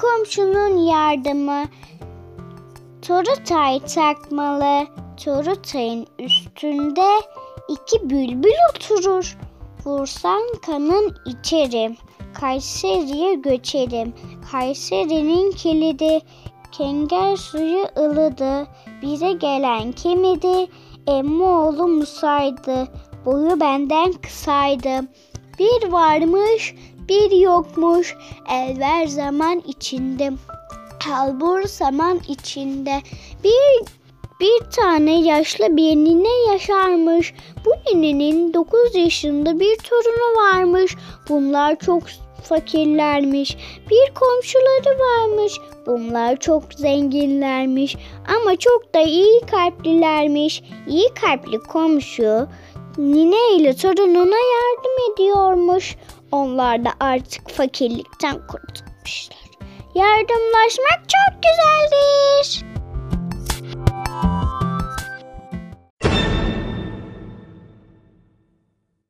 komşunun yardımı. Torutay takmalı. Torutayın üstünde iki bülbül oturur. Vursan kanın içerim. Kayseri'ye göçerim. Kayseri'nin kilidi. Kenger suyu ılıdı. Bize gelen kimidi? Emmoğlu Musa'ydı. Boyu benden kısaydı. Bir varmış, bir yokmuş. Elver zaman içinde. Kalbur zaman içinde. Bir bir tane yaşlı bir nine yaşarmış. Bu ninenin 9 yaşında bir torunu varmış. Bunlar çok fakirlermiş. Bir komşuları varmış. Bunlar çok zenginlermiş. Ama çok da iyi kalplilermiş. İyi kalpli komşu nine ile torununa yardım ediyormuş. Onlar da artık fakirlikten kurtulmuşlar. Yardımlaşmak çok güzeldir.